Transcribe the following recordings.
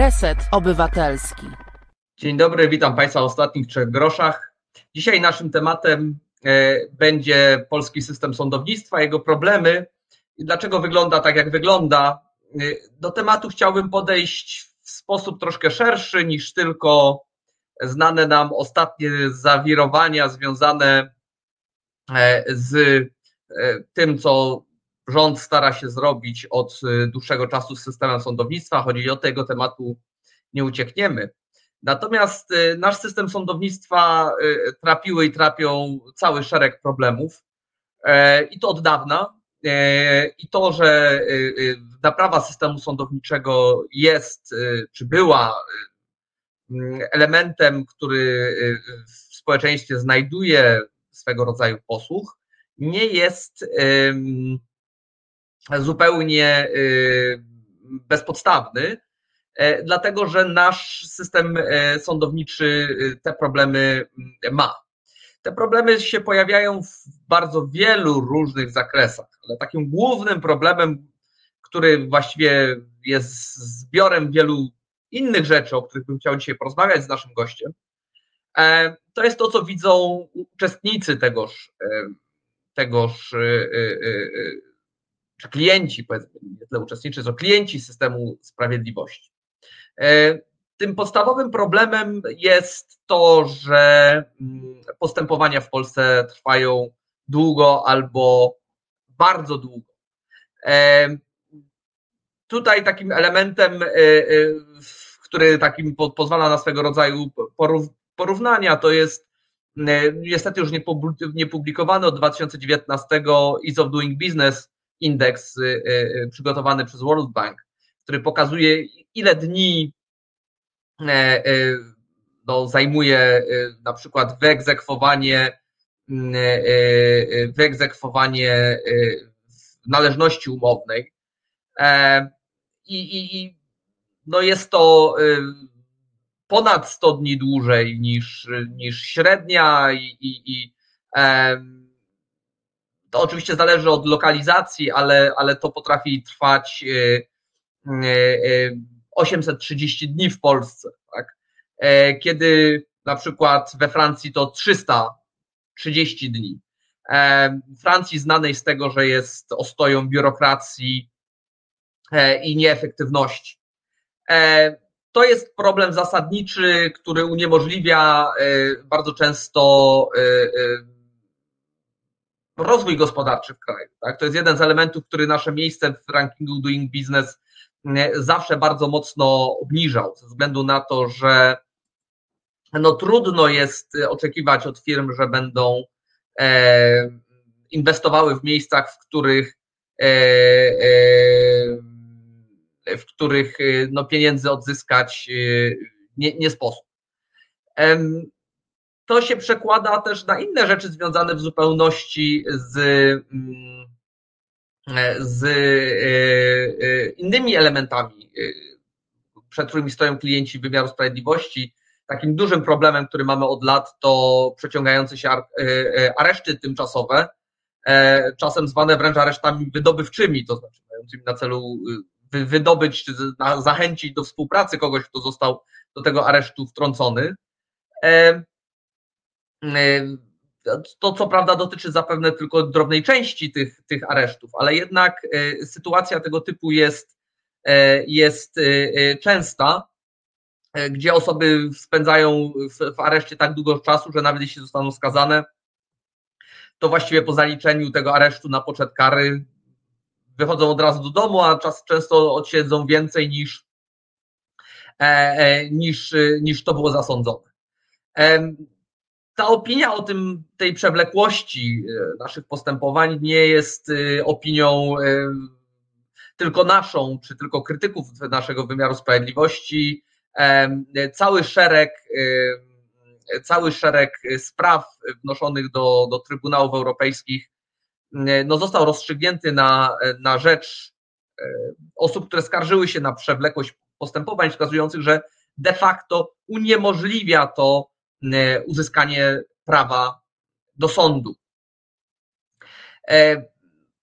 Reset Obywatelski. Dzień dobry, witam Państwa w ostatnich trzech groszach. Dzisiaj naszym tematem e, będzie polski system sądownictwa, jego problemy i dlaczego wygląda tak, jak wygląda. E, do tematu chciałbym podejść w sposób troszkę szerszy niż tylko znane nam ostatnie zawirowania związane e, z tym, co rząd stara się zrobić od y, dłuższego czasu z systemem sądownictwa, chodzi o tego tematu nie uciekniemy. Natomiast y, nasz system sądownictwa y, trapiły i trapią cały szereg problemów e, i to od dawna. E, I to, że naprawa systemu sądowniczego jest, czy była elementem, który w społeczeństwie znajduje swego rodzaju posłuch, nie jest zupełnie y, bezpodstawny, e, dlatego że nasz system e, sądowniczy y, te problemy mm, ma. Te problemy się pojawiają w bardzo wielu różnych zakresach, ale takim głównym problemem, który właściwie jest zbiorem wielu innych rzeczy, o których bym chciał dzisiaj porozmawiać z naszym gościem, e, to jest to, co widzą uczestnicy tegoż, tegoż czy klienci, powiedzmy, nie tyle uczestniczy, co klienci systemu sprawiedliwości. E, tym podstawowym problemem jest to, że mm, postępowania w Polsce trwają długo albo bardzo długo. E, tutaj takim elementem, e, który takim pozwala na swego rodzaju porównania, to jest niestety już niepublikowany od 2019 Ease of Doing Business indeks y, y, y, przygotowany przez World Bank, który pokazuje, ile dni e, e, no, zajmuje na przykład wyegzekwowanie, e, wyegzekwowanie należności umownej. I, i, i no jest to ponad 100 dni dłużej niż, niż średnia i, i, i to oczywiście zależy od lokalizacji, ale, ale to potrafi trwać 830 e, e, dni w Polsce. Tak? E, kiedy na przykład we Francji to 330 dni. Francji znanej z tego, że jest ostoją biurokracji i nieefektywności. To jest problem zasadniczy, który uniemożliwia bardzo często rozwój gospodarczy w kraju. Tak? To jest jeden z elementów, który nasze miejsce w rankingu Doing Business zawsze bardzo mocno obniżał, ze względu na to, że no, trudno jest oczekiwać od firm, że będą e, inwestowały w miejscach, w których, e, e, w których no, pieniędzy odzyskać e, nie, nie sposób. To się przekłada też na inne rzeczy związane w zupełności z, mm, z e, e, innymi elementami, e, przed którymi stoją klienci wymiaru sprawiedliwości. Takim dużym problemem, który mamy od lat, to przeciągające się areszty tymczasowe, czasem zwane wręcz aresztami wydobywczymi, to znaczy mającymi na celu wydobyć, zachęcić do współpracy kogoś, kto został do tego aresztu wtrącony. To co prawda dotyczy zapewne tylko drobnej części tych, tych aresztów, ale jednak e, sytuacja tego typu jest, e, jest e, częsta, gdzie osoby spędzają w, w areszcie tak długo czasu, że nawet jeśli zostaną skazane, to właściwie po zaliczeniu tego aresztu na poczet kary wychodzą od razu do domu, a czas często odsiedzą więcej niż, niż, niż to było zasądzone ta opinia o tym, tej przewlekłości e, naszych postępowań nie jest e, opinią e, tylko naszą, czy tylko krytyków naszego wymiaru sprawiedliwości. Cały szereg, cały szereg spraw wnoszonych do, do Trybunałów Europejskich no, został rozstrzygnięty na, na rzecz osób, które skarżyły się na przewlekłość postępowań, wskazujących, że de facto uniemożliwia to uzyskanie prawa do sądu. E,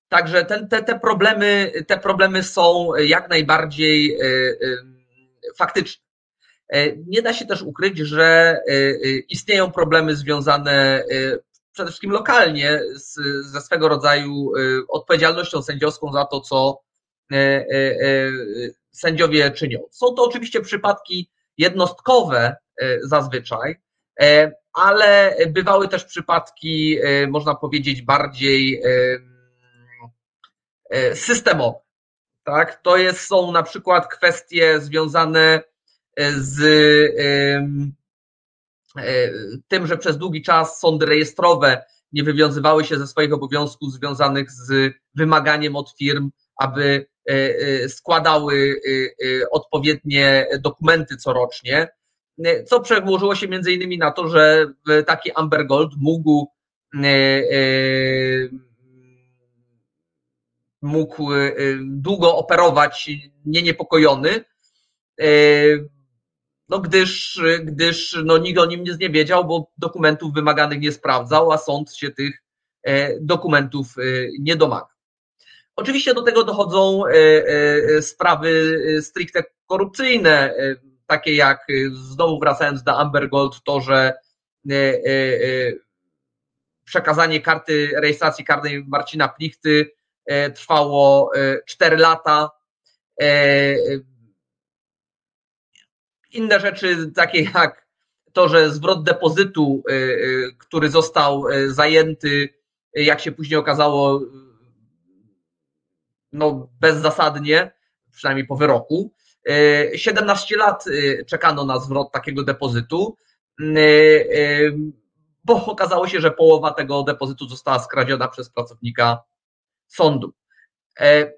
także ten, te, te, problemy, te problemy są jak najbardziej faktyczne. Nie da się też ukryć, że istnieją problemy związane przede wszystkim lokalnie z, ze swego rodzaju odpowiedzialnością sędziowską za to, co sędziowie czynią. Są to oczywiście przypadki jednostkowe zazwyczaj, ale bywały też przypadki, e, można powiedzieć, bardziej e, e, systemowe. Tak? To jest, są na przykład kwestie związane z tym, że przez długi czas sądy rejestrowe nie wywiązywały się ze swoich obowiązków związanych z wymaganiem od firm, aby składały odpowiednie dokumenty corocznie co przełożyło się między innymi na to, że taki Amber Gold mógł e, e, mógł e, długo operować nieniepokojony, no gdyż, gdyż no nikt o nim nic nie wiedział, bo dokumentów wymaganych nie sprawdzał, a sąd się tych dokumentów nie domaga. Oczywiście do tego dochodzą sprawy stricte korupcyjne, takie jak, y, znowu wracając do Amber Gold, to, że y, y, przekazanie karty rejestracji karnej Marcina Plichty trwało 4 lata. Inne rzeczy, takie jak to, że zwrot depozytu, który został zajęty, jak się później okazało, no bezzasadnie, przynajmniej po wyroku, 17 e, lat e, czekano na zwrot takiego depozytu, e, bo okazało się, że połowa tego depozytu została skradziona przez pracownika sądu.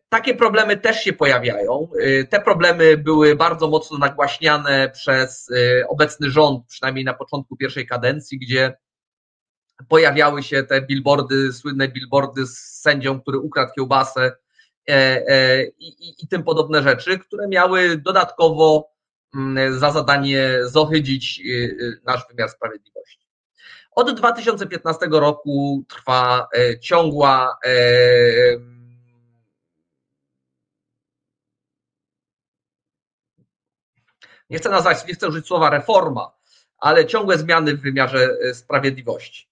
Takie problemy też się pojawiają. Te problemy były bardzo mocno nagłaśniane przez obecny rząd, przynajmniej na początku pierwszej kadencji, gdzie pojawiały się te billboardy, słynne billboardy z sędzią, który ukradł kiełbasę i, i tym podobne rzeczy, które miały dodatkowo mm, za zadanie zohydzić y, y, nasz wymiar sprawiedliwości. Od 2015 roku trwa e, ciągła nie chcę nazwać, nie chcę użyć słowa reforma, ale ciągłe zmiany w wymiarze sprawiedliwości.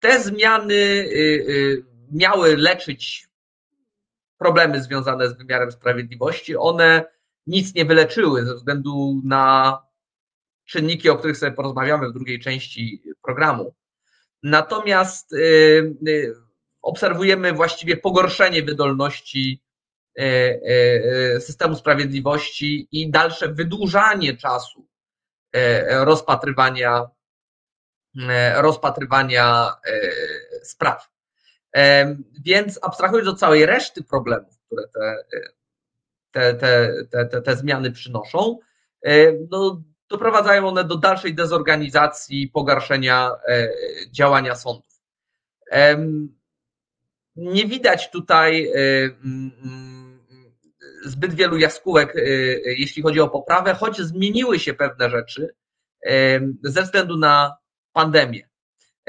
Te zmiany y, miały leczyć problemy związane z wymiarem sprawiedliwości, one nic nie wyleczyły ze względu na czynniki, o których sobie porozmawiamy w drugiej części programu. Natomiast y, y, obserwujemy właściwie pogorszenie wydolności y, systemu sprawiedliwości i dalsze wydłużanie czasu rozpatrywania, rozpatrywania spraw. Więc abstrahując od całej reszty problemów, które te, te, te, te, te zmiany przynoszą, no, doprowadzają one do dalszej dezorganizacji, pogarszenia e, działania sądów. Nie widać tutaj e, zbyt wielu jaskółek, e, jeśli chodzi o poprawę, choć zmieniły się pewne rzeczy ze względu na pandemię.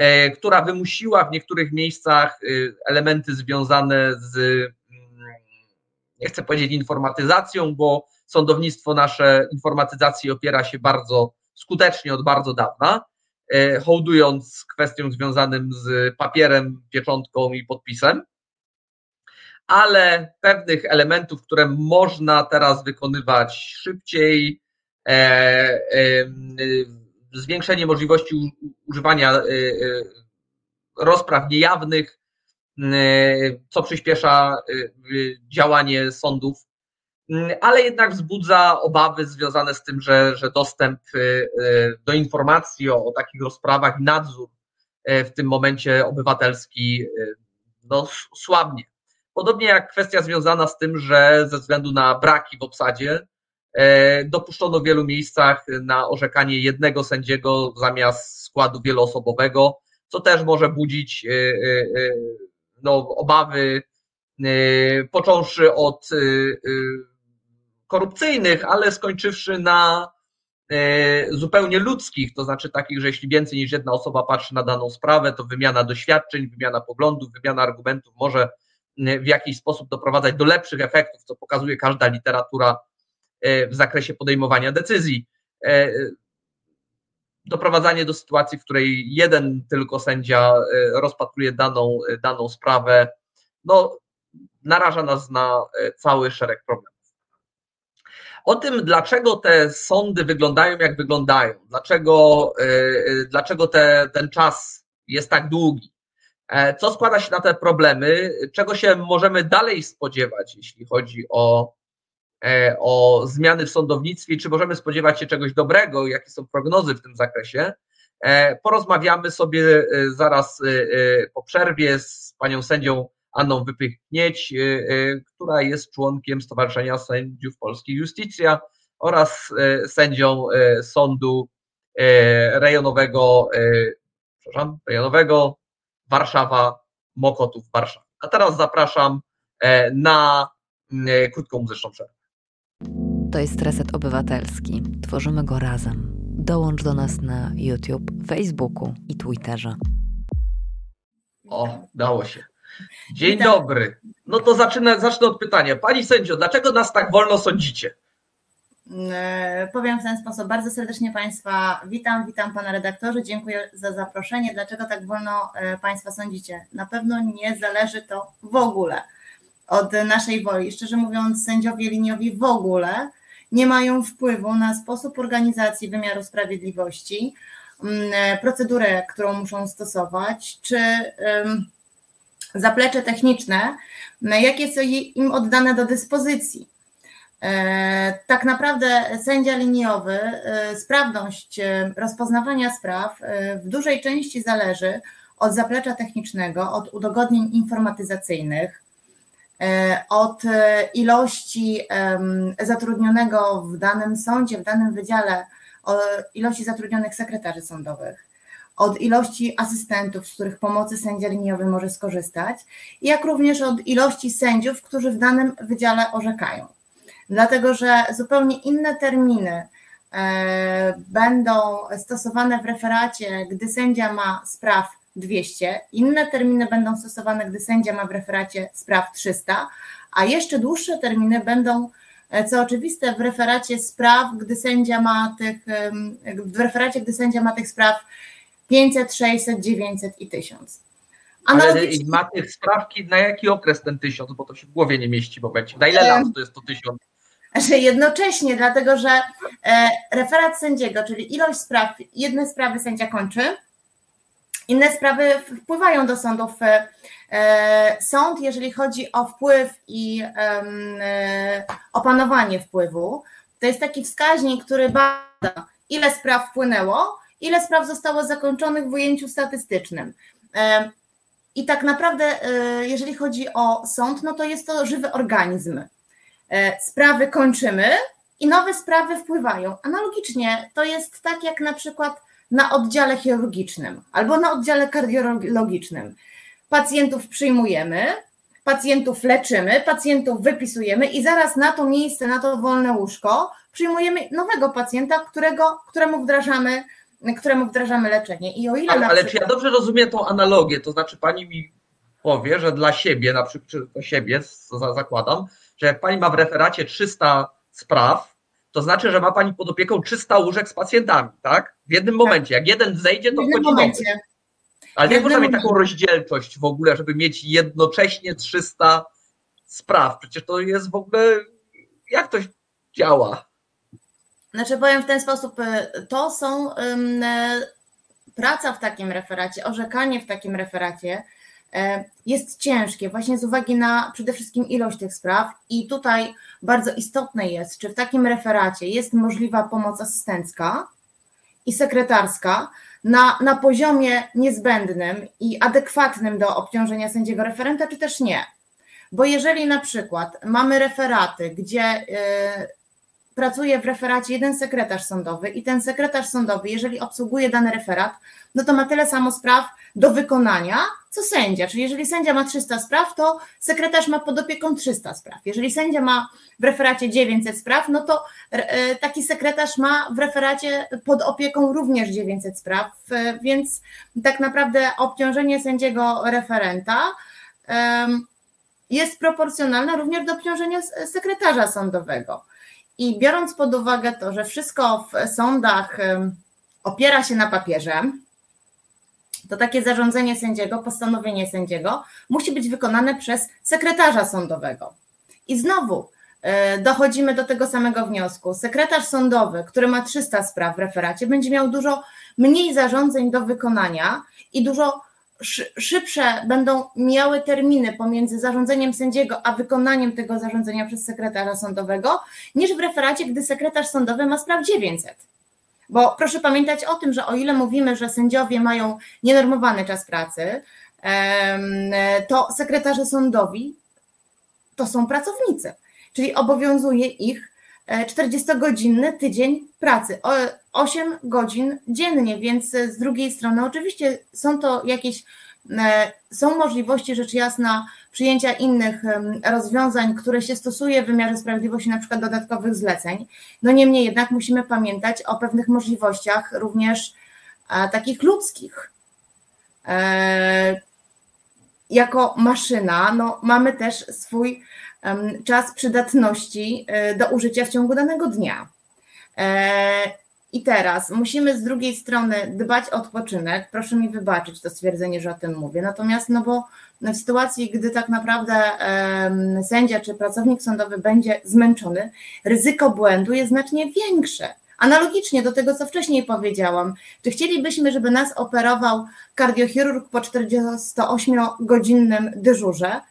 E, która wymusiła w niektórych miejscach e, elementy związane z, mm, nie chcę powiedzieć informatyzacją, bo sądownictwo nasze informatyzacji opiera się bardzo skutecznie od bardzo dawna, e, hołdując kwestiom związanym z papierem, pieczątką i podpisem, ale pewnych elementów, które można teraz wykonywać szybciej, zwiększenie możliwości używania y, y, rozpraw niejawnych, y, co przyspiesza działanie sądów, ale jednak wzbudza obawy związane z tym, że, że dostęp do informacji o, o takich rozprawach nadzór w tym momencie obywatelski no, słabnie. Podobnie jak kwestia związana z tym, że ze względu na braki w obsadzie dopuszczono w wielu miejscach na orzekanie jednego sędziego zamiast składu wieloosobowego, co też może budzić e, e, no, obawy, począwszy od korupcyjnych, ale skończywszy na zupełnie ludzkich, to znaczy takich, że jeśli więcej niż jedna osoba patrzy na daną sprawę, to wymiana doświadczeń, wymiana poglądów, wymiana argumentów może w jakiś sposób doprowadzać do lepszych efektów, co pokazuje każda literatura w zakresie podejmowania decyzji. Doprowadzanie do sytuacji, w której jeden tylko sędzia rozpatruje daną, daną sprawę, no, naraża nas na cały szereg problemów. O tym, dlaczego te sądy wyglądają, jak wyglądają, dlaczego, dlaczego te, ten czas jest tak długi, E, co składa się na te problemy? Czego się możemy dalej spodziewać, jeśli chodzi o, e, o zmiany w sądownictwie? Czy możemy spodziewać się czegoś dobrego? Jakie są prognozy w tym zakresie? E, porozmawiamy sobie zaraz po przerwie z panią sędzią Anną Wypychnieć, która jest członkiem Stowarzyszenia Sędziów Polskich Justicja oraz sędzią sądu rejonowego, przepraszam, rejonowego Warszawa, Mokotów, Warszawa. A teraz zapraszam e, na e, krótką muzyczną przerwę. To jest Reset Obywatelski. Tworzymy go razem. Dołącz do nas na YouTube, Facebooku i Twitterze. O, dało się. Dzień dobry. No to zacznę, zacznę od pytania. Pani sędzio, dlaczego nas tak wolno sądzicie? E, powiem w ten sposób. Bardzo serdecznie Państwa witam, witam Pana redaktorze, dziękuję za zaproszenie. Dlaczego tak wolno e, Państwa sądzicie? Na pewno nie zależy to w ogóle od naszej woli. Szczerze mówiąc, sędziowie liniowi w ogóle nie mają wpływu na sposób organizacji wymiaru sprawiedliwości, mm, e, procedurę, którą muszą stosować, czy zaplecze techniczne, jakie są im oddane do dyspozycji. E, tak naprawdę sędzia liniowy, e, sprawność rozpoznawania spraw w dużej części zależy od zaplecza technicznego, od udogodnień informatyzacyjnych, od ilości zatrudnionego w danym sądzie, w danym wydziale, ilości zatrudnionych sekretarzy sądowych, od ilości asystentów, z których pomocy sędzia liniowy może skorzystać, jak również od ilości sędziów, którzy w danym wydziale orzekają. Dlatego że zupełnie inne terminy e, będą stosowane w referacie, gdy sędzia ma spraw 200, inne terminy będą stosowane, gdy sędzia ma w referacie spraw 300, a jeszcze dłuższe terminy będą, e, co oczywiste, w referacie spraw, gdy sędzia ma tych, w referacie, gdy sędzia ma tych spraw 500, 600, 900 i 1000. Ale ma tych sprawki na jaki okres ten tysiąc, bo to się w głowie nie mieści w momencie. Na ile lat to jest to tysiąc? że jednocześnie, dlatego że e, referat sędziego, czyli ilość spraw, jedne sprawy sędzia kończy, inne sprawy wpływają do sądów. E, sąd, jeżeli chodzi o wpływ i e, opanowanie wpływu, to jest taki wskaźnik, który bada, ile spraw wpłynęło, ile spraw zostało zakończonych w ujęciu statystycznym. I tak naprawdę, jeżeli chodzi o sąd, no to jest to żywy organizm. E, sprawy kończymy i nowe sprawy wpływają. Analogicznie to jest tak jak na przykład na oddziale chirurgicznym albo na oddziale kardiologicznym. Pacjentów przyjmujemy, pacjentów leczymy, pacjentów wypisujemy i zaraz na to miejsce, na to wolne łóżko przyjmujemy nowego pacjenta, którego, któremu wdrażamy któremu wdrażamy leczenie. I o ile ale, ale czy ja dobrze rozumiem tą analogię, to znaczy pani mi powie, że dla siebie, na przykład czy do siebie zakładam, że jak pani ma w referacie 300 spraw, to znaczy, że ma pani pod opieką 300 łóżek z pacjentami, tak? W jednym tak. momencie. Jak jeden zejdzie, to wchodzi momencie. nowy. Ale jak można mieć taką rozdzielczość w ogóle, żeby mieć jednocześnie 300 spraw? Przecież to jest w ogóle. Jak to działa? Znaczy, powiem w ten sposób, y, to są um, praca w takim referacie, orzekanie w takim referacie jest ciężkie właśnie z uwagi na przede wszystkim ilość tych spraw i tutaj bardzo istotne jest, czy w takim referacie jest możliwa pomoc asystencka i sekretarska na, na poziomie niezbędnym i adekwatnym do obciążenia sędziego referenta, czy też nie. Bo jeżeli na przykład mamy referaty, gdzie yy, pracuje w referacie jeden sekretarz sądowy i ten sekretarz sądowy, jeżeli obsługuje dany referat, no to ma tyle samo spraw do wykonania, co sędzia. Czyli jeżeli sędzia ma 300 spraw, to sekretarz ma pod opieką 300 spraw. Jeżeli sędzia ma w referacie 900 spraw, no to e, taki sekretarz ma w referacie pod opieką również 900 spraw, e, więc tak naprawdę obciążenie sędziego referenta jest proporcjonalne również do obciążenia sekretarza sądowego. I biorąc pod uwagę to, że wszystko w sądach opiera się na papierze, to takie zarządzenie sędziego, postanowienie sędziego musi być wykonane przez sekretarza sądowego. I znowu e, dochodzimy do tego samego wniosku. Sekretarz sądowy, który ma 300 spraw w referacie, będzie miał dużo mniej zarządzeń do wykonania i dużo szybsze będą miały terminy pomiędzy zarządzeniem sędziego a wykonaniem tego zarządzenia przez sekretarza sądowego, niż w referacie, gdy sekretarz sądowy ma spraw 900. Bo proszę pamiętać o tym, że o ile mówimy, że sędziowie mają nienormowany czas pracy, to sekretarze sądowi to są pracownicy, czyli obowiązuje ich 40-godzinny e, tydzień pracy, 8 godzin dziennie, więc z drugiej strony oczywiście są to jakieś, e, są możliwości rzecz jasna przyjęcia innych rozwiązań, które się stosuje w wymiarze sprawiedliwości, na przykład dodatkowych zleceń. No niemniej jednak musimy pamiętać o pewnych możliwościach również e, takich ludzkich. Jako maszyna no, mamy też swój czas przydatności e, do użycia w ciągu danego dnia. E, I teraz musimy z drugiej strony dbać o odpoczynek. Proszę mi wybaczyć to stwierdzenie, że o tym mówię. Natomiast, no bo w sytuacji, gdy tak naprawdę sędzia czy pracownik sądowy będzie zmęczony, ryzyko błędu jest znacznie większe. Analogicznie do tego, co wcześniej powiedziałam, czy chcielibyśmy, żeby nas operował kardiochirurg po 48-godzinnym dyżurze?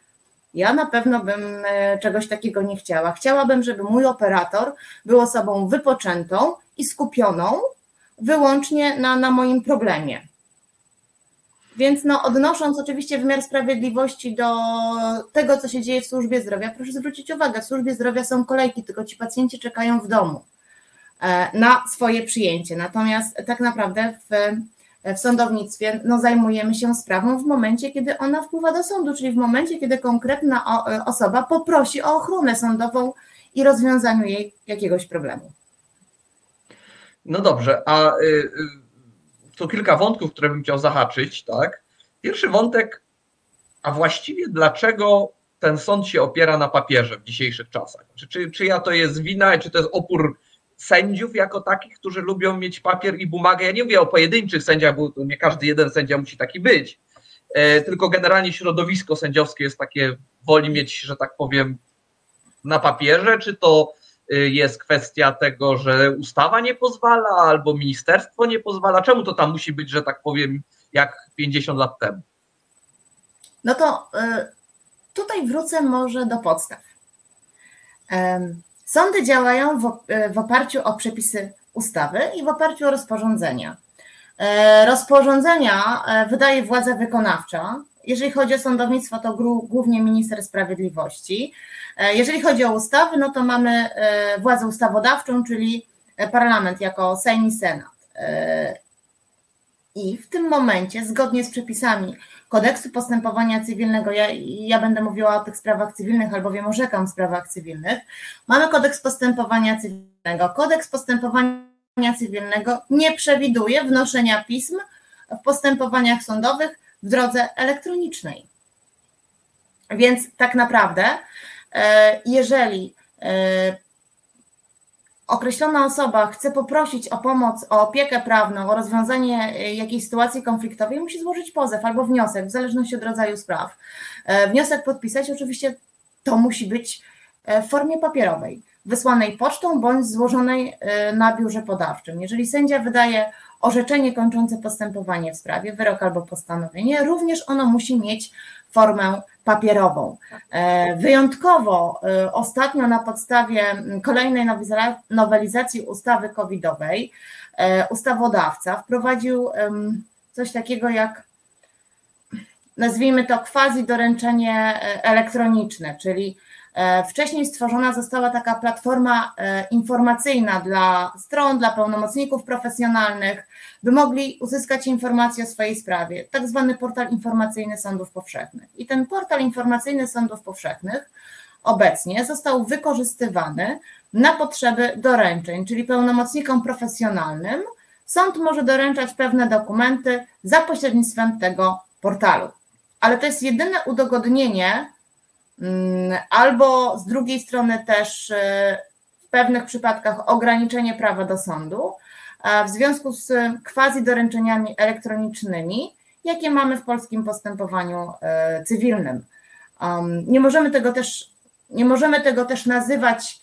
Ja na pewno bym e, czegoś takiego nie chciała. Chciałabym, żeby mój operator był osobą wypoczętą i skupioną wyłącznie na, na moim problemie. Więc no, odnosząc oczywiście wymiar sprawiedliwości do tego, co się dzieje w służbie zdrowia, proszę zwrócić uwagę, w służbie zdrowia są kolejki, tylko ci pacjenci czekają w domu e, na swoje przyjęcie. Natomiast tak naprawdę w w sądownictwie no, zajmujemy się sprawą w momencie, kiedy ona wpływa do sądu, czyli w momencie, kiedy konkretna e, osoba poprosi o ochronę sądową i rozwiązaniu jej jakiegoś problemu. No dobrze, a y, tu kilka wątków, które bym chciał zahaczyć, tak? Pierwszy wątek, a właściwie dlaczego ten sąd się opiera na papierze w dzisiejszych czasach? Czy, czy, czyja to jest wina, czy to jest opór sędziów jako takich, którzy lubią mieć papier i bumagę. Ja nie mówię o pojedynczych sędziach, bo nie każdy jeden sędzia musi taki być, e, tylko generalnie środowisko sędziowskie jest takie, woli mieć, że tak powiem, na papierze, czy to e, jest kwestia tego, że ustawa nie pozwala, albo ministerstwo nie pozwala. Czemu to tam musi być, że tak powiem, jak 50 lat temu? No to e, tutaj wrócę może do podstaw. Sądy działają w, w oparciu o przepisy ustawy i w oparciu o rozporządzenia. E, rozporządzenia e, wydaje władza wykonawcza. Jeżeli chodzi o sądownictwo, to głównie minister sprawiedliwości. E, jeżeli chodzi o ustawy, no to mamy władzę ustawodawczą, czyli parlament jako Sejm i Senat. I w tym momencie, zgodnie z przepisami kodeksu postępowania cywilnego, ja, ja będę mówiła o tych sprawach cywilnych, albowiem orzekam w sprawach cywilnych, mamy kodeks postępowania cywilnego. Kodeks postępowania cywilnego nie przewiduje wnoszenia pism w postępowaniach sądowych w drodze elektronicznej. Więc tak naprawdę, e, jeżeli e, określona osoba chce poprosić o pomoc, o opiekę prawną, o rozwiązanie e, jakiejś sytuacji konfliktowej, musi złożyć pozew albo wniosek, w zależności od rodzaju spraw. E, wniosek podpisać, oczywiście to musi być e, w formie papierowej, wysłanej pocztą bądź złożonej na biurze podawczym. Jeżeli sędzia wydaje orzeczenie kończące postępowanie w sprawie, wyrok albo postanowienie, również ono musi mieć formę papierową. E, wyjątkowo e, ostatnio na podstawie kolejnej nowelizacji ustawy covidowej e, ustawodawca wprowadził coś takiego jak nazwijmy to quasi doręczenie elektroniczne, czyli Wcześniej stworzona została taka platforma informacyjna dla stron, dla pełnomocników profesjonalnych, by mogli uzyskać informacje o swojej sprawie, tak zwany portal informacyjny sądów powszechnych. I ten portal informacyjny sądów powszechnych obecnie został wykorzystywany na potrzeby doręczeń, czyli pełnomocnikom profesjonalnym sąd może doręczać pewne dokumenty za pośrednictwem tego portalu. Ale to jest jedyne udogodnienie, albo z drugiej strony też pewnych przypadkach ograniczenie prawa do sądu w związku z quasi doręczeniami elektronicznymi, jakie mamy w polskim postępowaniu e, cywilnym. Nie możemy tego też, nie możemy tego też nazywać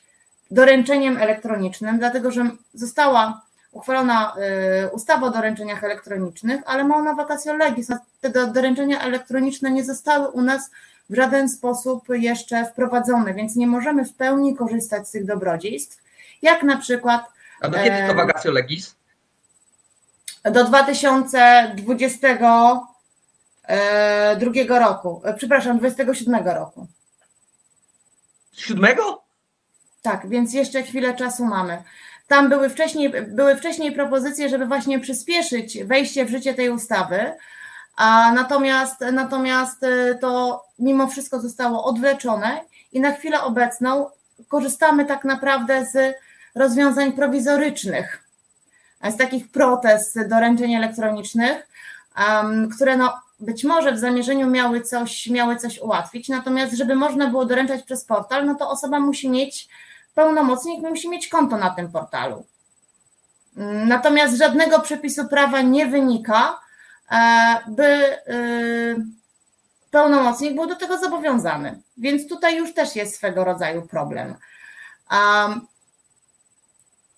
doręczeniem elektronicznym, dlatego że została uchwalona e, ustawa o doręczeniach elektronicznych, ale ma ona vacatio legis. Te doręczenia elektroniczne nie zostały u nas w żaden sposób jeszcze wprowadzone, więc nie możemy w pełni korzystać z tych dobrodziejstw, jak na przykład. A do kiedy to vacatio legis? Do 2022 roku, e, przepraszam, 27 roku. Siódmego? Tak, więc jeszcze chwilę czasu mamy. Tam były wcześniej, były wcześniej propozycje, żeby właśnie przyspieszyć wejście w życie tej ustawy, a natomiast, natomiast e, to mimo wszystko zostało odwleczone i na chwilę obecną korzystamy tak naprawdę z rozwiązań prowizorycznych, z takich protez doręczeń elektronicznych, które no, być może w zamierzeniu miały coś, miały coś ułatwić, natomiast żeby można było doręczać przez portal, no to osoba musi mieć, pełnomocnik musi mieć konto na tym portalu. Natomiast żadnego przepisu prawa nie wynika, by y, pełnomocnik był do tego zobowiązany. Więc tutaj już też jest swego rodzaju problem.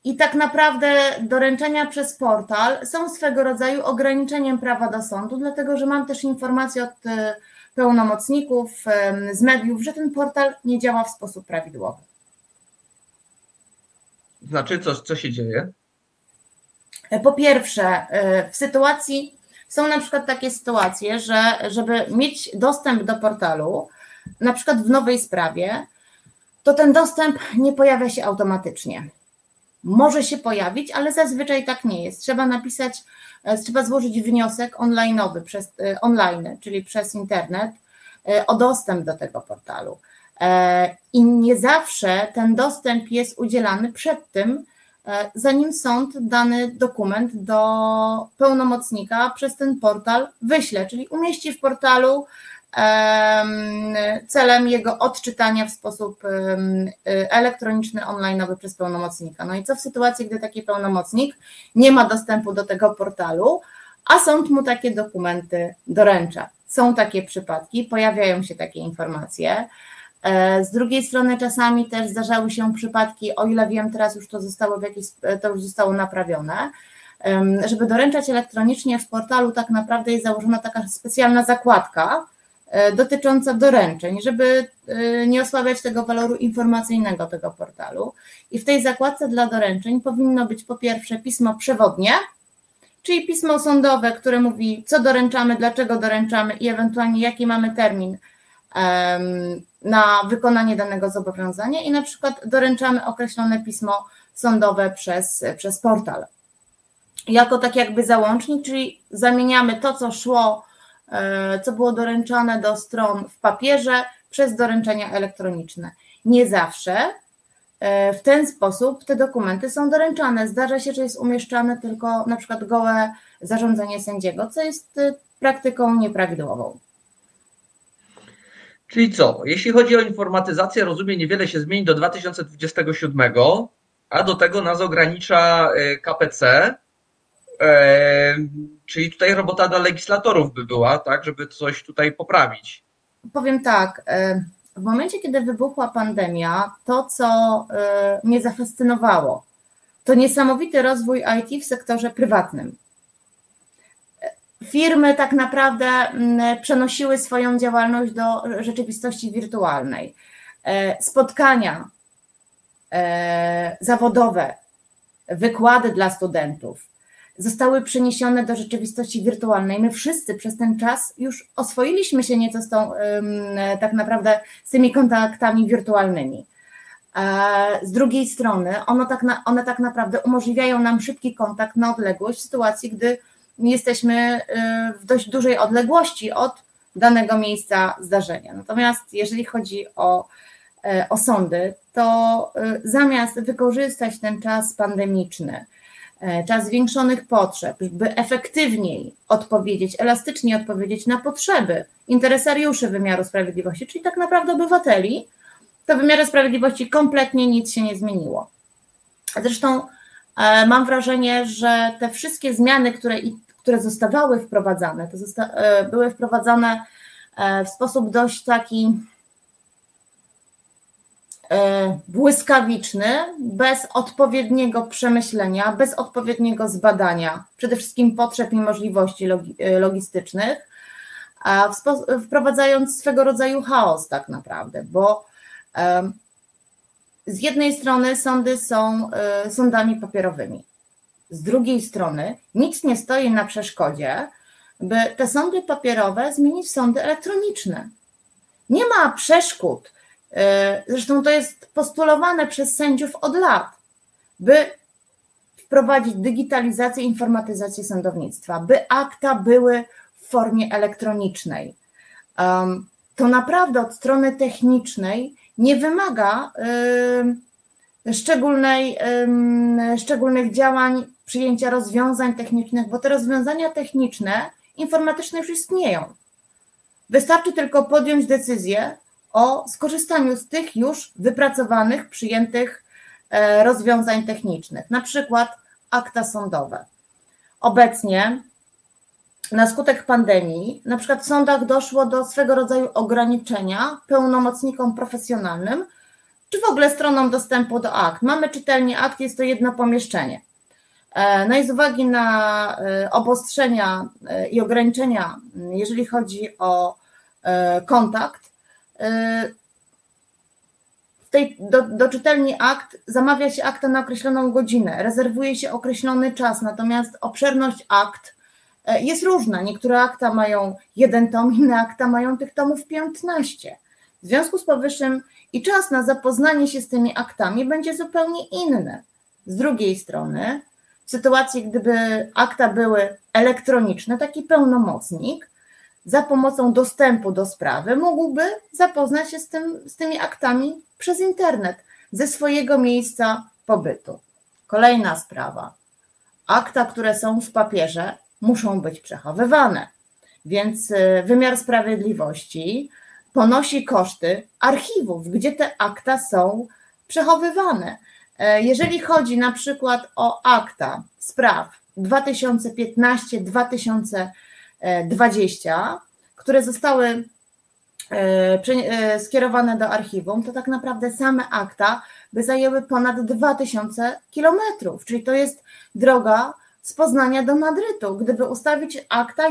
I tak naprawdę doręczenia przez portal są swego rodzaju ograniczeniem prawa do sądu, dlatego że mam też informacje od e, pełnomocników z mediów, że ten portal nie działa w sposób prawidłowy. Znaczy, co, co się dzieje? E, po pierwsze, e, w sytuacji, są na przykład takie sytuacje, że żeby mieć dostęp do portalu, na przykład w nowej sprawie, to ten dostęp nie pojawia się automatycznie może się pojawić, ale zazwyczaj tak nie jest. Trzeba napisać, e, trzeba złożyć wniosek online'owy przez e, online, czyli przez internet e, o dostęp do tego portalu. I nie zawsze ten dostęp jest udzielany przed tym, zanim sąd dany dokument do pełnomocnika przez ten portal wyśle, czyli umieści w portalu celem jego odczytania w sposób elektroniczny, online przez pełnomocnika. No i co w sytuacji, gdy taki pełnomocnik nie ma dostępu do tego portalu, a sąd mu takie dokumenty doręcza? Są takie przypadki, pojawiają się takie informacje. E, z drugiej strony czasami też zdarzały się przypadki, o ile wiem, teraz już to zostało w jakiś, to już zostało naprawione, żeby doręczać elektronicznie w portalu tak naprawdę jest założona taka specjalna zakładka, E, dotycząca doręczeń, żeby e, nie osłabiać tego waloru informacyjnego tego portalu. I w tej zakładce dla doręczeń powinno być po pierwsze pismo przewodnie, czyli pismo sądowe, które mówi, co doręczamy, dlaczego doręczamy i ewentualnie jaki mamy termin na wykonanie danego zobowiązania, i na przykład doręczamy określone pismo sądowe przez, przez portal. Jako tak jakby załącznik, czyli zamieniamy to, co szło E, co było doręczane do stron w papierze przez doręczenia elektroniczne. Nie zawsze e, w ten sposób te dokumenty są doręczane. Zdarza się, że jest umieszczane tylko na przykład gołe zarządzenie sędziego, co jest e, praktyką nieprawidłową. Czyli co? Jeśli chodzi o informatyzację, rozumiem, niewiele się zmieni do 2027, a do tego nas ogranicza KPC, Czyli tutaj robota dla legislatorów by była, tak, żeby coś tutaj poprawić. Powiem tak. W momencie, kiedy wybuchła pandemia, to, co mnie zafascynowało, to niesamowity rozwój IT w sektorze prywatnym. Firmy tak naprawdę przenosiły swoją działalność do rzeczywistości wirtualnej. Spotkania zawodowe, wykłady dla studentów, zostały przeniesione do rzeczywistości wirtualnej. My wszyscy przez ten czas już oswoiliśmy się nieco z tą, tak naprawdę z tymi kontaktami wirtualnymi. Z drugiej strony one tak, na, one tak naprawdę umożliwiają nam szybki kontakt na odległość w sytuacji, gdy jesteśmy y, w dość dużej odległości od danego miejsca zdarzenia. Natomiast jeżeli chodzi o, e, o sądy, to y, zamiast wykorzystać ten czas pandemiczny, E, czas zwiększonych potrzeb, by efektywniej odpowiedzieć, elastycznie odpowiedzieć na potrzeby interesariuszy wymiaru sprawiedliwości, czyli tak naprawdę obywateli, to w wymiarze sprawiedliwości kompletnie nic się nie zmieniło. Zresztą e, mam wrażenie, że te wszystkie zmiany, które, które zostawały wprowadzane, to zosta e, były wprowadzane w sposób dość taki błyskawiczny, bez odpowiedniego przemyślenia, bez odpowiedniego zbadania, przede wszystkim potrzeb i możliwości logistycznych, wprowadzając swego rodzaju chaos tak naprawdę, bo z jednej strony sądy są e, sądami papierowymi, z drugiej strony nic nie stoi na przeszkodzie, by te sądy papierowe zmienić w sądy elektroniczne. Nie ma przeszkód, e, zresztą to jest postulowane przez sędziów od lat, by wprowadzić digitalizację, informatyzację sądownictwa, by akta były w formie elektronicznej. To naprawdę od strony technicznej nie wymaga szczególnej, szczególnych działań, przyjęcia rozwiązań technicznych, bo te rozwiązania techniczne, informatyczne już istnieją. Wystarczy tylko podjąć decyzję o skorzystaniu z tych już wypracowanych, przyjętych e, rozwiązań technicznych, na przykład akta sądowe. Obecnie na skutek pandemii, na przykład w sądach doszło do swego rodzaju ograniczenia pełnomocnikom profesjonalnym, czy w ogóle stronom dostępu do akt. Mamy czytelnie akt, jest to jedno pomieszczenie. E, no i z uwagi na e, obostrzenia e, i ograniczenia, jeżeli chodzi o kontakt, w tej, do, do czytelni akt zamawia się akta na określoną godzinę, rezerwuje się określony czas, natomiast obszerność akt jest różna. Niektóre akta mają jeden tom, inne akta mają tych tomów 15. W związku z powyższym i czas na zapoznanie się z tymi aktami będzie zupełnie inny. Z drugiej strony, w sytuacji, gdyby akta były elektroniczne, taki pełnomocnik za pomocą dostępu do sprawy mógłby zapoznać się z, tym, z tymi aktami przez internet ze swojego miejsca pobytu. Kolejna sprawa. Akta, które są w papierze, muszą być przechowywane. Więc y, wymiar sprawiedliwości ponosi koszty archiwów, gdzie te akta są przechowywane. E, jeżeli chodzi na przykład o akta spraw 2015-2020, które zostały e, e, skierowane do archiwum, to tak naprawdę same akta by zajęły ponad 2000 kilometrów, czyli to jest droga z Poznania do Madrytu, gdyby ustawić akta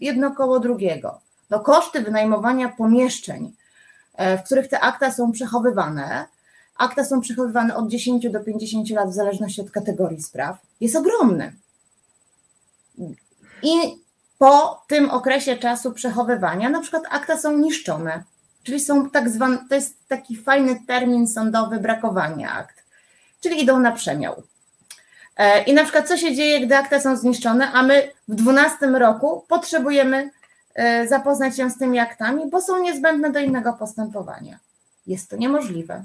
jedno koło drugiego. No koszty wynajmowania pomieszczeń, e, w których te akta są przechowywane, akta są przechowywane od 10 do 50 lat w zależności od kategorii spraw, jest ogromny. I po tym okresie czasu przechowywania, na przykład akta są niszczone, czyli są tak zwane, to jest taki fajny termin sądowy brakowania akt, czyli idą na przemiał. E, I na przykład co się dzieje, gdy akta są zniszczone, a my w 12 roku potrzebujemy e, zapoznać się z tymi aktami, bo są niezbędne do innego postępowania. Jest to niemożliwe.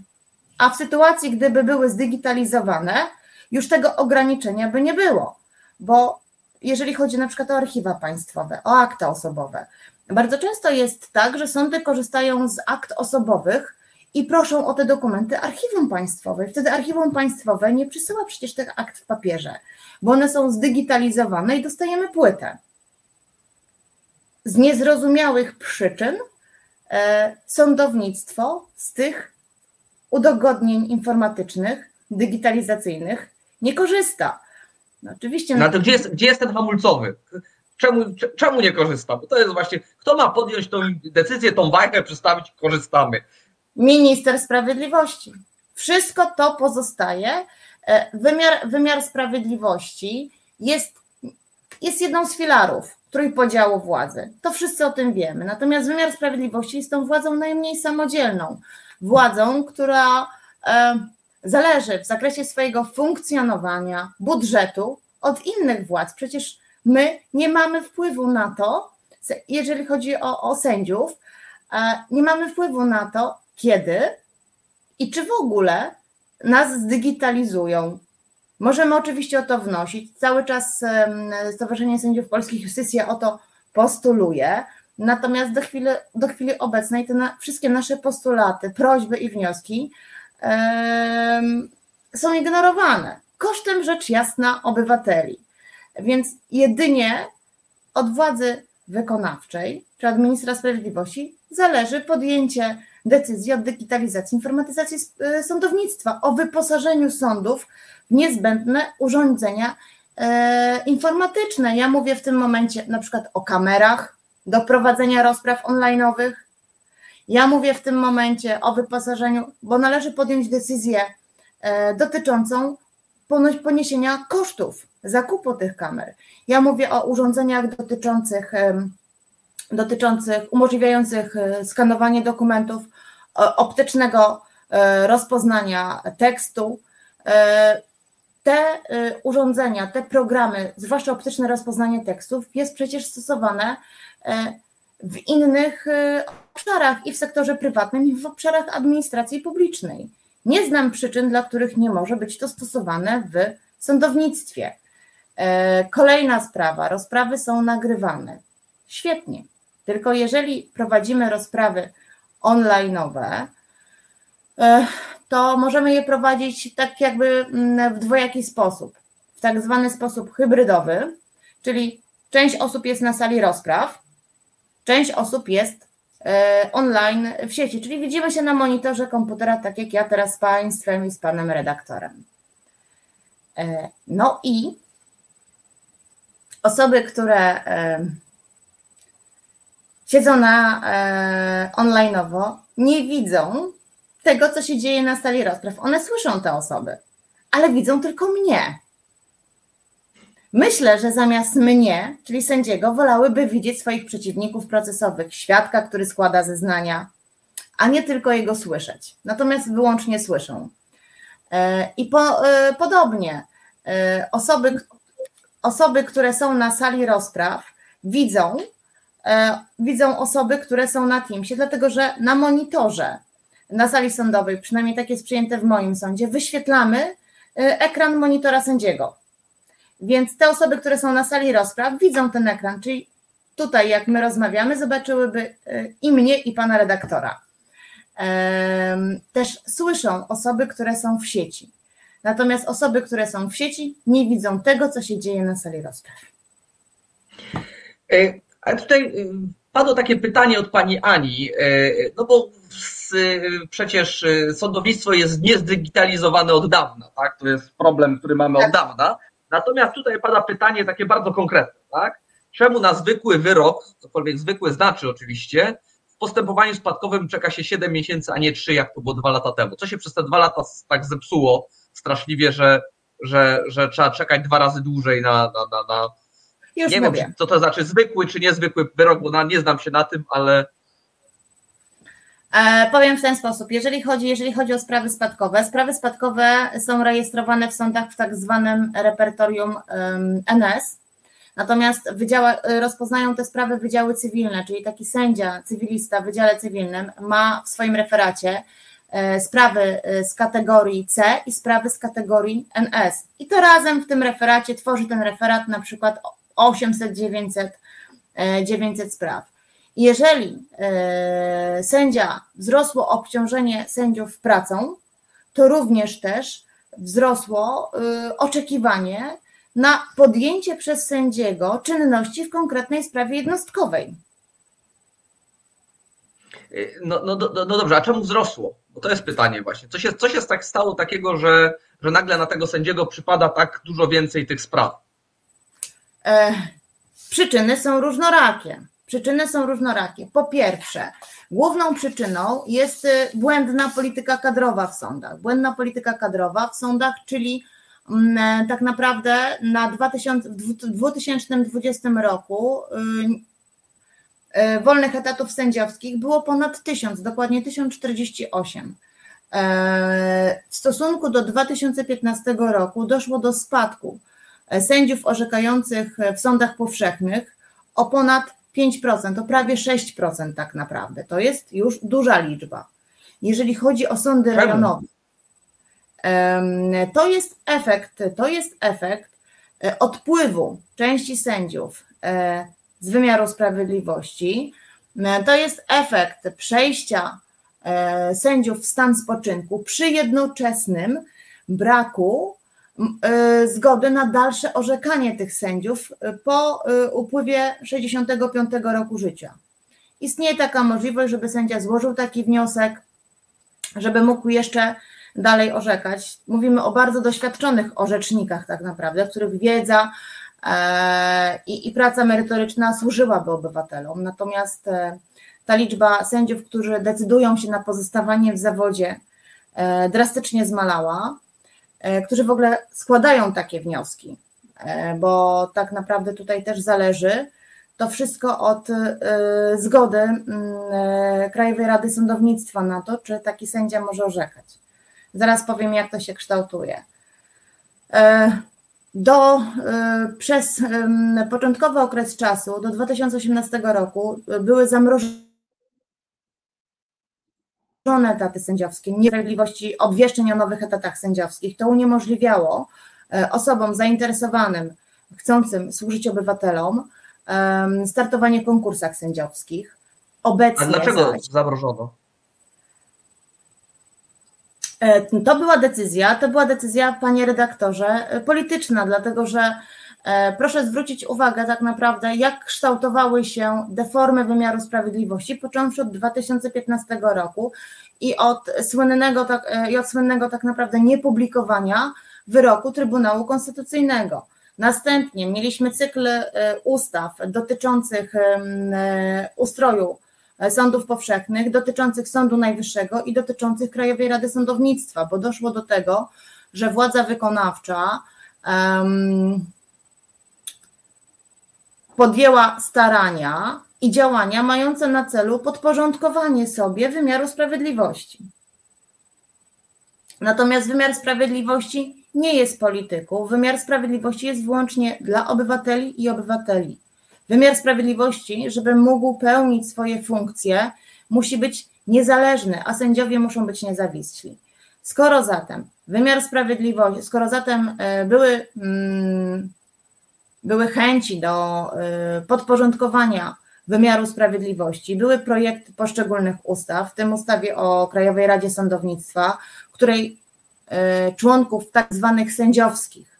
A w sytuacji, gdyby były zdigitalizowane, już tego ograniczenia by nie było, bo jeżeli chodzi na przykład o archiwa państwowe, o akta osobowe, bardzo często jest tak, że sądy korzystają z akt osobowych i proszą o te dokumenty archiwum państwowe. Wtedy archiwum państwowe nie przysyła przecież tych akt w papierze, bo one są zdigitalizowane i dostajemy płytę. Z niezrozumiałych przyczyn e, sądownictwo z tych udogodnień informatycznych, digitalizacyjnych nie korzysta. No, oczywiście. No to gdzie jest, gdzie jest ten hamulcowy? Czemu, czemu nie korzysta? Bo to jest właśnie, kto ma podjąć tą decyzję, tą bajkę przedstawić, korzystamy minister sprawiedliwości. Wszystko to pozostaje. E, wymiar, wymiar sprawiedliwości jest, jest jedną z filarów trójpodziału władzy. To wszyscy o tym wiemy. Natomiast wymiar sprawiedliwości jest tą władzą najmniej samodzielną. Władzą, która e, zależy w zakresie swojego funkcjonowania, budżetu od innych władz. Przecież my nie mamy wpływu na to, jeżeli chodzi o, o sędziów, e, nie mamy wpływu na to, kiedy i czy w ogóle nas zdigitalizują. Możemy oczywiście o to wnosić. Cały czas Stowarzyszenie Sędziów Polskich Justycja o to postuluje. Natomiast do chwili, do chwili obecnej te na, wszystkie nasze postulaty, prośby i wnioski um, są ignorowane kosztem rzecz jasna obywateli. Więc jedynie od władzy wykonawczej czy od ministra sprawiedliwości zależy podjęcie decyzji o digitalizacji, informatyzacji e, sądownictwa, o wyposażeniu sądów w niezbędne urządzenia e, informatyczne. Ja mówię w tym momencie na przykład o kamerach do prowadzenia rozpraw online'owych. Ja mówię w tym momencie o wyposażeniu, bo należy podjąć decyzję e, dotyczącą poniesienia kosztów zakupu tych kamer. Ja mówię o urządzeniach dotyczących, dotyczących umożliwiających e, skanowanie dokumentów, optycznego e, rozpoznania tekstu. Te urządzenia, te programy, zwłaszcza optyczne rozpoznanie tekstów, jest przecież stosowane w innych obszarach i w sektorze prywatnym, i w obszarach administracji publicznej. Nie znam przyczyn, dla których nie może być to stosowane w sądownictwie. E, kolejna sprawa, rozprawy są nagrywane. Świetnie. Tylko jeżeli prowadzimy rozprawy online'owe, e, to możemy je prowadzić tak jakby mm, w dwojaki sposób. W tak zwany sposób hybrydowy, czyli część osób jest na sali rozpraw, część osób jest E, online w sieci, czyli widzimy się na monitorze komputera, tak jak ja teraz z Państwem i z Panem redaktorem. E, no i osoby, które e, siedzą na onlineowo, nie widzą tego, co się dzieje na sali rozpraw. One słyszą te osoby, ale widzą tylko mnie. Myślę, że zamiast mnie, czyli sędziego, wolałyby widzieć swoich przeciwników procesowych, świadka, który składa zeznania, a nie tylko jego słyszeć. Natomiast wyłącznie słyszą. E, I po, e, podobnie e, osoby, osoby, które są na sali rozpraw, widzą, widzą osoby, które są na Teamsie, dlatego że na monitorze na sali sądowej, przynajmniej tak jest przyjęte w moim sądzie, wyświetlamy ekran monitora sędziego. Więc te osoby, które są na sali rozpraw, widzą ten ekran, czyli tutaj, jak my rozmawiamy, zobaczyłyby y, i mnie, i pana redaktora. Też słyszą osoby, które są w sieci. Natomiast osoby, które są w sieci, nie widzą tego, co się dzieje na sali rozpraw. Ale tutaj y, padło takie pytanie od pani Ani, e, no bo przecież y, sądownictwo jest niezdigitalizowane od dawna, tak? To jest problem, który mamy tak. od dawna. Natomiast tutaj pada pytanie takie bardzo konkretne, tak? Czemu na zwykły wyrok, cokolwiek zwykły znaczy oczywiście, w postępowaniu spadkowym czeka się 7 miesięcy, a nie 3, jak to było dwa lata temu? Co się przez te dwa lata tak zepsuło straszliwie, że, że, że trzeba czekać dwa razy dłużej na. na, na, na... Już nie mówię. wiem, co to znaczy zwykły czy niezwykły wyrok, bo na, nie znam się na tym, ale powiem w ten sposób, jeżeli chodzi, jeżeli chodzi o sprawy spadkowe, sprawy spadkowe są rejestrowane w sądach w tak zwanym repertorium NS, natomiast wydziała, rozpoznają te sprawy wydziały cywilne, czyli taki sędzia, cywilista w wydziale cywilnym ma w swoim referacie e, sprawy e, z kategorii C i sprawy z kategorii NS. I to razem w tym referacie tworzy ten referat na przykład 800-900 900 spraw. Jeżeli e, sędzia wzrosło obciążenie sędziów pracą, to również też wzrosło e, oczekiwanie na podjęcie przez sędziego czynności w konkretnej sprawie jednostkowej. E, no, no, no, no dobrze, a czemu wzrosło? Bo to jest pytanie właśnie. Co się, co się tak stało takiego, że, że nagle na tego sędziego przypada tak dużo więcej tych spraw? E, przyczyny są różnorakie. Przyczyny są różnorakie. Po pierwsze, główną przyczyną jest y, błędna polityka kadrowa w sądach. Błędna polityka kadrowa w sądach, czyli mm, e, tak naprawdę na 2000, w 2020 roku y, y, wolnych etatów sędziowskich było ponad 1000, dokładnie 1048. E, w stosunku do 2015 roku doszło do spadku e, sędziów orzekających w sądach powszechnych o ponad 5%, to prawie 6% tak naprawdę. To jest już duża liczba. Jeżeli chodzi o sądy rejonowe, to jest efekt, to jest efekt e, odpływu części sędziów e, z wymiaru sprawiedliwości. E, to jest efekt przejścia sędziów w stan spoczynku przy jednoczesnym braku zgody na dalsze orzekanie tych sędziów po upływie 65 roku życia. Istnieje taka możliwość, żeby sędzia złożył taki wniosek, żeby mógł jeszcze dalej orzekać. Mówimy o bardzo doświadczonych orzecznikach, tak naprawdę, których wiedza e, i, i praca merytoryczna służyłaby obywatelom. Natomiast e, ta liczba sędziów, którzy decydują się na pozostawanie w zawodzie, e, drastycznie zmalała, którzy w ogóle składają takie wnioski, bo tak naprawdę tutaj też zależy to wszystko od zgody Krajowej Rady Sądownictwa na to, czy taki sędzia może orzekać. Zaraz powiem, jak to się kształtuje. E, do, e, przez początkowy okres czasu, do 2018 roku, były zamrożone etaty sędziowskie, niesprawiedliwości obwieszczeń o nowych etatach sędziowskich. To uniemożliwiało e, osobom zainteresowanym, chcącym służyć obywatelom, startowanie w konkursach sędziowskich. Obecnie A dlaczego zaś, zamrożono? E, to była decyzja, to była decyzja, panie redaktorze, e, polityczna, dlatego że proszę zwrócić uwagę tak naprawdę, jak kształtowały się deformy wymiaru sprawiedliwości, począwszy od 2015 roku i od słynnego tak, i od słynnego tak naprawdę niepublikowania wyroku Trybunału Konstytucyjnego. Następnie mieliśmy cykl ustaw dotyczących ustroju E, sądów powszechnych, dotyczących Sądu Najwyższego i dotyczących Krajowej Rady Sądownictwa, bo doszło do tego, że władza wykonawcza um, podjęła starania i działania mające na celu podporządkowanie sobie wymiaru sprawiedliwości. Natomiast wymiar sprawiedliwości nie jest polityką. Wymiar sprawiedliwości jest wyłącznie dla obywateli i obywateli. Wymiar sprawiedliwości, żeby mógł pełnić swoje funkcje, musi być niezależny, a sędziowie muszą być niezawiśli. Skoro zatem wymiar sprawiedliwości, skoro zatem e, były, mm, były chęci do e, podporządkowania wymiaru sprawiedliwości, były projekty poszczególnych ustaw, w tym ustawie o Krajowej Radzie Sądownictwa, której e, członków tak zwanych sędziowskich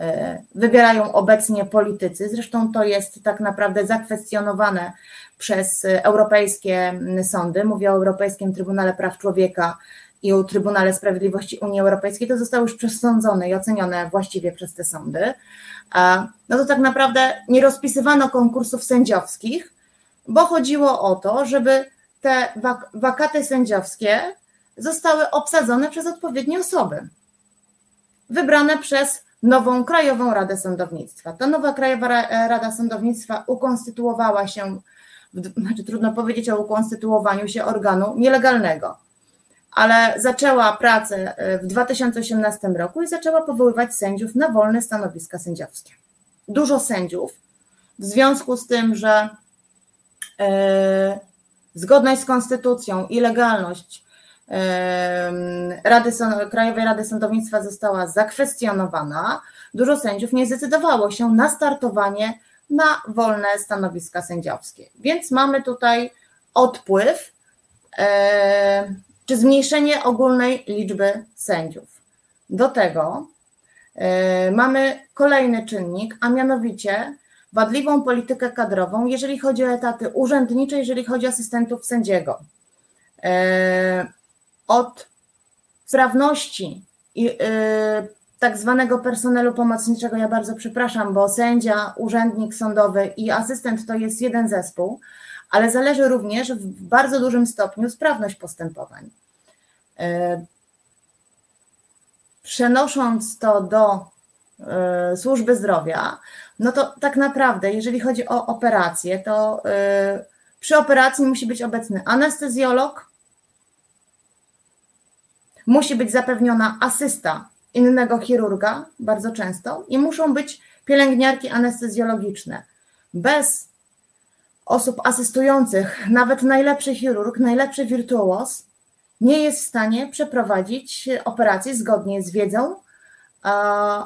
E, wybierają obecnie politycy. Zresztą to jest tak naprawdę zakwestionowane przez europejskie sądy. Mówię o Europejskim Trybunale Praw Człowieka i o Trybunale Sprawiedliwości Unii Europejskiej. To zostało już przesądzone i ocenione właściwie przez te sądy. No to tak naprawdę nie rozpisywano konkursów sędziowskich, bo chodziło o to, żeby te wakaty sędziowskie zostały obsadzone przez odpowiednie osoby, wybrane przez nową Krajową Radę Sądownictwa. Ta nowa Krajowa Rada Sądownictwa ukonstytuowała się, znaczy trudno powiedzieć o ukonstytuowaniu się organu nielegalnego, ale zaczęła pracę e, w 2018 roku i zaczęła powoływać sędziów na wolne stanowiska sędziowskie. Dużo sędziów, w związku z tym, że yy, zgodność z konstytucją i legalność Rady, Krajowej Rady Sądownictwa została zakwestionowana, dużo sędziów nie zdecydowało się na startowanie na wolne stanowiska sędziowskie. Więc mamy tutaj odpływ czy zmniejszenie ogólnej liczby sędziów. Do tego mamy kolejny czynnik, a mianowicie wadliwą politykę kadrową, jeżeli chodzi o etaty urzędnicze, jeżeli chodzi o asystentów sędziego od sprawności i y, tak zwanego personelu pomocniczego, ja bardzo przepraszam, bo sędzia, urzędnik sądowy i asystent to jest jeden zespół, ale zależy również w bardzo dużym stopniu sprawność postępowań. Y, przenosząc to do y, służby zdrowia, no to tak naprawdę, jeżeli chodzi o operację, to przy operacji musi być obecny anestezjolog, musi być zapewniona asysta innego chirurga bardzo często i muszą być pielęgniarki anestezjologiczne. Bez osób asystujących, nawet najlepszy chirurg, najlepszy wirtuoz nie jest w stanie przeprowadzić operacji zgodnie z wiedzą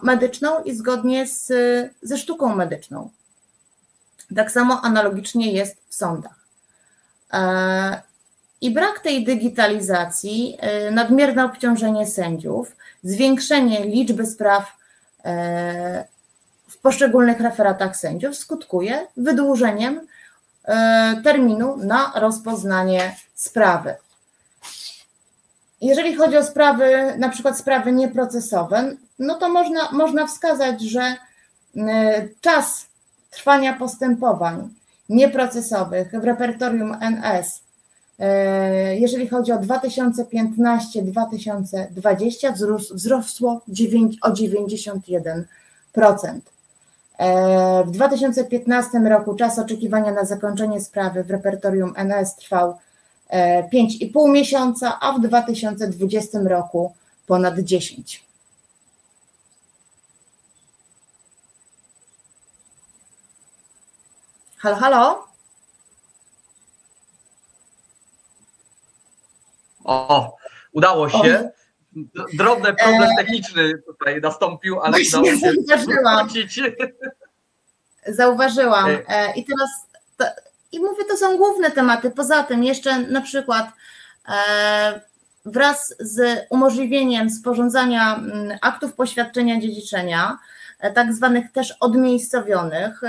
medyczną i zgodnie z, ze sztuką medyczną. Tak samo analogicznie jest w sądach. E, I brak tej digitalizacji, y, nadmierne obciążenie sędziów, zwiększenie liczby spraw w poszczególnych referatach sędziów skutkuje wydłużeniem terminu na rozpoznanie sprawy. Jeżeli chodzi o sprawy, na przykład sprawy nieprocesowe, no to można, można wskazać, że czas trwania postępowań nieprocesowych w repertorium NS E, jeżeli chodzi o 2015-2020, wzrosło o 91%. E, w 2015 roku czas oczekiwania na zakończenie sprawy w repertorium NS trwał 5,5 e, miesiąca, a w 2020 roku ponad 10. Halo, halo? O, udało się. Drobny problem techniczny tutaj nastąpił, ale udało się zauważyłam. Zauważyłam. E. E, I teraz to, i mówię, to są główne tematy. Poza tym jeszcze na przykład e, wraz z umożliwieniem sporządzania mm, aktów poświadczenia dziedziczenia, tak zwanych też odmiejscowionych,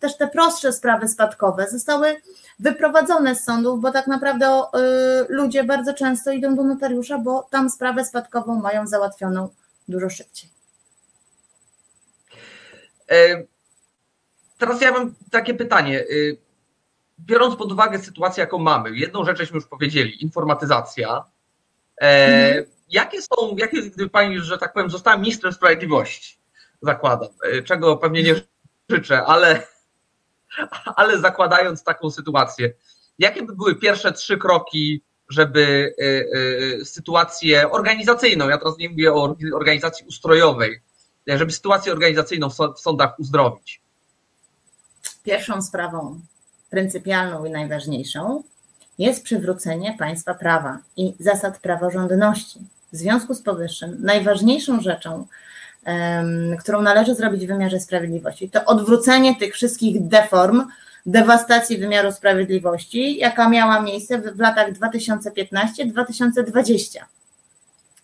też te prostsze sprawy spadkowe zostały wyprowadzone z sądów, bo tak naprawdę y, ludzie bardzo często idą do notariusza, bo tam sprawę spadkową mają załatwioną dużo szybciej. E, teraz ja mam takie pytanie. Y, biorąc pod uwagę sytuację, jaką mamy, jedną rzecz żeśmy już powiedzieli, informatyzacja. E, mhm. Jakie są, jakie, gdyby pani, że tak powiem, została ministrem sprawiedliwości, zakładam, e, czego pewnie nie życzę, ale ale zakładając taką sytuację, jakie by były pierwsze trzy kroki, żeby y, y, sytuację organizacyjną, ja teraz nie mówię o organizacji ustrojowej, żeby sytuację organizacyjną w sądach uzdrowić? Pierwszą sprawą pryncypialną i najważniejszą jest przywrócenie państwa prawa i zasad praworządności. W związku z powyższym najważniejszą rzeczą, którą należy zrobić w wymiarze sprawiedliwości. To odwrócenie tych wszystkich deform, dewastacji wymiaru sprawiedliwości, jaka miała miejsce w latach 2015-2020.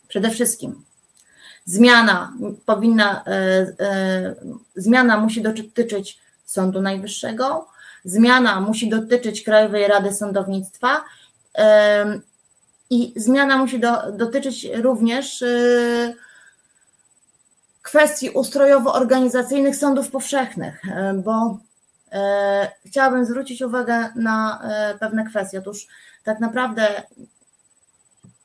Przede wszystkim zmiana powinna, e, e, zmiana musi dotyczyć Sądu Najwyższego, zmiana musi dotyczyć Krajowej Rady Sądownictwa i zmiana musi do, dotyczyć również e, kwestii ustrojowo-organizacyjnych sądów powszechnych, e, bo e, chciałabym zwrócić uwagę na e, pewne kwestie. Otóż tak naprawdę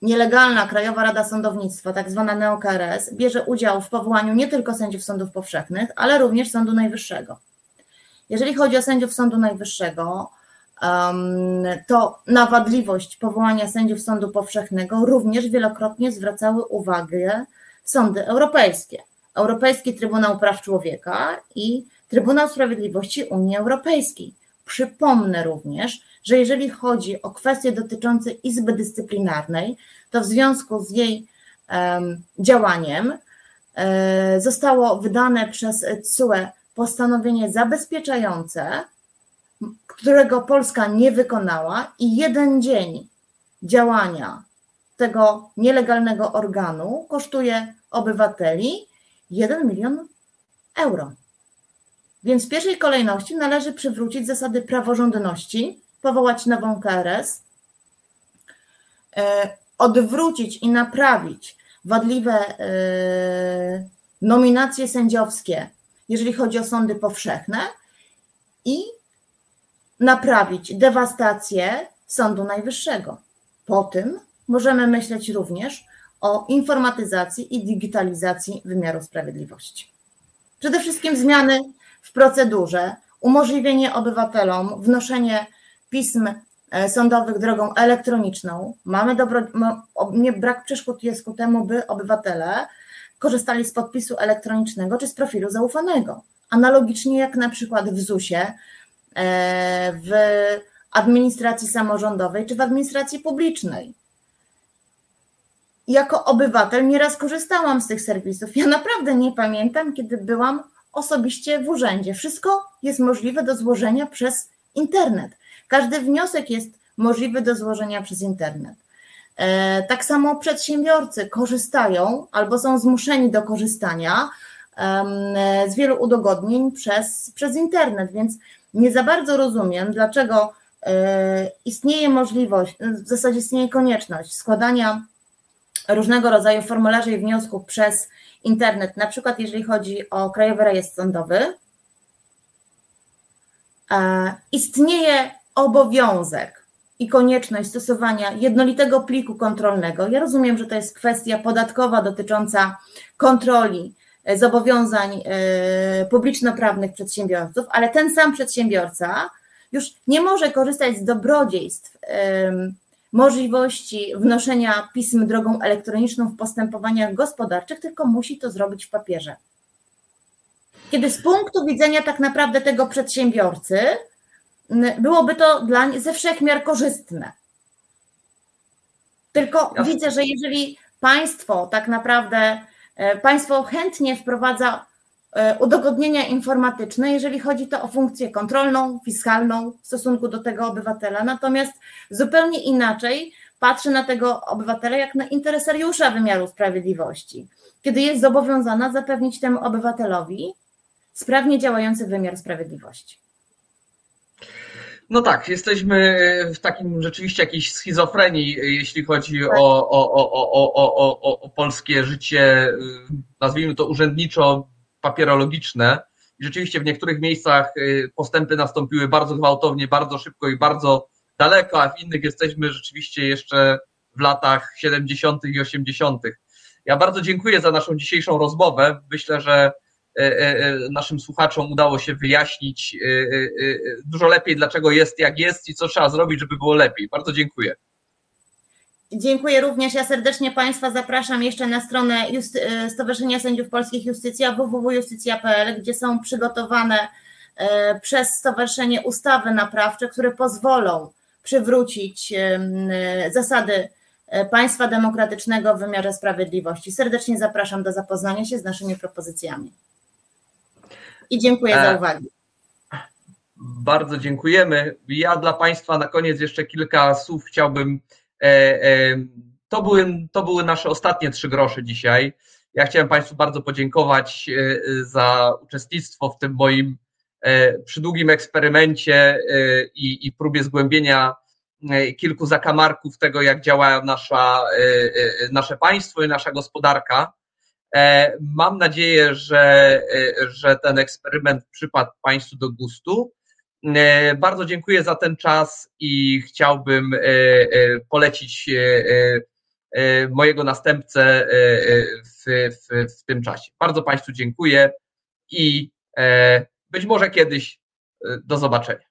nielegalna Krajowa Rada Sądownictwa, tak zwana NeoKRS, bierze udział w powołaniu nie tylko sędziów sądów powszechnych, ale również Sądu Najwyższego. Jeżeli chodzi o sędziów Sądu Najwyższego, to na wadliwość powołania sędziów Sądu Powszechnego również wielokrotnie zwracały uwagę sądy europejskie. Europejski Trybunał Praw Człowieka i Trybunał Sprawiedliwości Unii Europejskiej. Przypomnę również, że jeżeli chodzi o kwestie dotyczące Izby Dyscyplinarnej, to w związku z jej um, działaniem um, zostało wydane przez CUE postanowienie zabezpieczające, którego Polska nie wykonała, i jeden dzień działania tego nielegalnego organu kosztuje obywateli 1 milion euro. Więc w pierwszej kolejności należy przywrócić zasady praworządności, powołać nową KRS, e, odwrócić i naprawić wadliwe e, nominacje sędziowskie, jeżeli chodzi o sądy powszechne, i naprawić dewastację Sądu Najwyższego. Po tym możemy myśleć również o informatyzacji i digitalizacji wymiaru sprawiedliwości. Przede wszystkim zmiany w procedurze, umożliwienie obywatelom wnoszenie pism e, sądowych drogą elektroniczną. Mamy dobro, nie, brak przeszkód jest ku temu, by obywatele korzystali z podpisu elektronicznego czy z profilu zaufanego. Analogicznie jak na przykład w ZUS-ie, e, w administracji samorządowej czy w administracji publicznej jako obywatel nieraz korzystałam z tych serwisów. Ja naprawdę nie pamiętam, kiedy byłam osobiście w urzędzie. Wszystko jest możliwe do złożenia przez internet. Każdy wniosek jest możliwy do złożenia przez internet. E, tak samo przedsiębiorcy korzystają albo są zmuszeni do korzystania z wielu udogodnień przez, przez internet, więc nie za bardzo rozumiem, dlaczego e, istnieje możliwość, w zasadzie istnieje konieczność składania różnego rodzaju formularzy i wniosków przez internet, na przykład jeżeli chodzi o Krajowy Rejestr Sądowy, e, istnieje obowiązek i konieczność stosowania jednolitego pliku kontrolnego. Ja rozumiem, że to jest kwestia podatkowa dotycząca kontroli e, zobowiązań e, publiczno-prawnych przedsiębiorców, ale ten sam przedsiębiorca już nie może korzystać z dobrodziejstw możliwości wnoszenia pism drogą elektroniczną w postępowaniach gospodarczych, tylko musi to zrobić w papierze. Kiedy z punktu widzenia tak naprawdę tego przedsiębiorcy byłoby to dla ze wszechmiar korzystne. Tylko widzę, że jeżeli państwo tak naprawdę, e, państwo chętnie wprowadza udogodnienia informatyczne, jeżeli chodzi to o funkcję kontrolną, fiskalną w stosunku do tego obywatela, natomiast zupełnie inaczej patrzy na tego obywatela jak na interesariusza wymiaru sprawiedliwości, kiedy jest zobowiązana zapewnić temu obywatelowi sprawnie działający wymiar sprawiedliwości. No tak, jesteśmy w takim rzeczywiście jakiejś schizofrenii, jeśli chodzi o, o, o, o, o, o, o polskie życie, nazwijmy to urzędniczo papierologiczne. I rzeczywiście w niektórych miejscach postępy nastąpiły bardzo gwałtownie, bardzo szybko i bardzo daleko, a w innych jesteśmy rzeczywiście jeszcze w latach 70. i 80. Ja bardzo dziękuję za naszą dzisiejszą rozmowę. Myślę, że E, e, e, naszym słuchaczom udało się wyjaśnić dużo lepiej, dlaczego jest jak jest i co trzeba zrobić, żeby było lepiej. Bardzo dziękuję. Dziękuję również. Ja serdecznie Państwa zapraszam jeszcze na stronę Stowarzyszenia Sędziów Polskich Justycja www.justycja.pl, gdzie są przygotowane przez Stowarzyszenie ustawy naprawcze, które pozwolą przywrócić zasady państwa demokratycznego w wymiarze sprawiedliwości. Serdecznie zapraszam do zapoznania się z naszymi propozycjami. I dziękuję za e, uwagę. Bardzo dziękujemy. Ja dla Państwa na koniec jeszcze kilka słów chciałbym. E, e, to były, to były nasze ostatnie trzy grosze dzisiaj. Ja chciałem Państwu bardzo podziękować za uczestnictwo w tym moim przydługim eksperymencie i, i próbie zgłębienia kilku zakamarków tego, jak działa nasza, nasze państwo i nasza gospodarka. E, mam nadzieję, że, e, że ten eksperyment przypadł Państwu do gustu. E, bardzo dziękuję za ten czas i chciałbym polecić mojego następcę w, w, w tym czasie. Bardzo Państwu dziękuję i być może kiedyś do zobaczenia.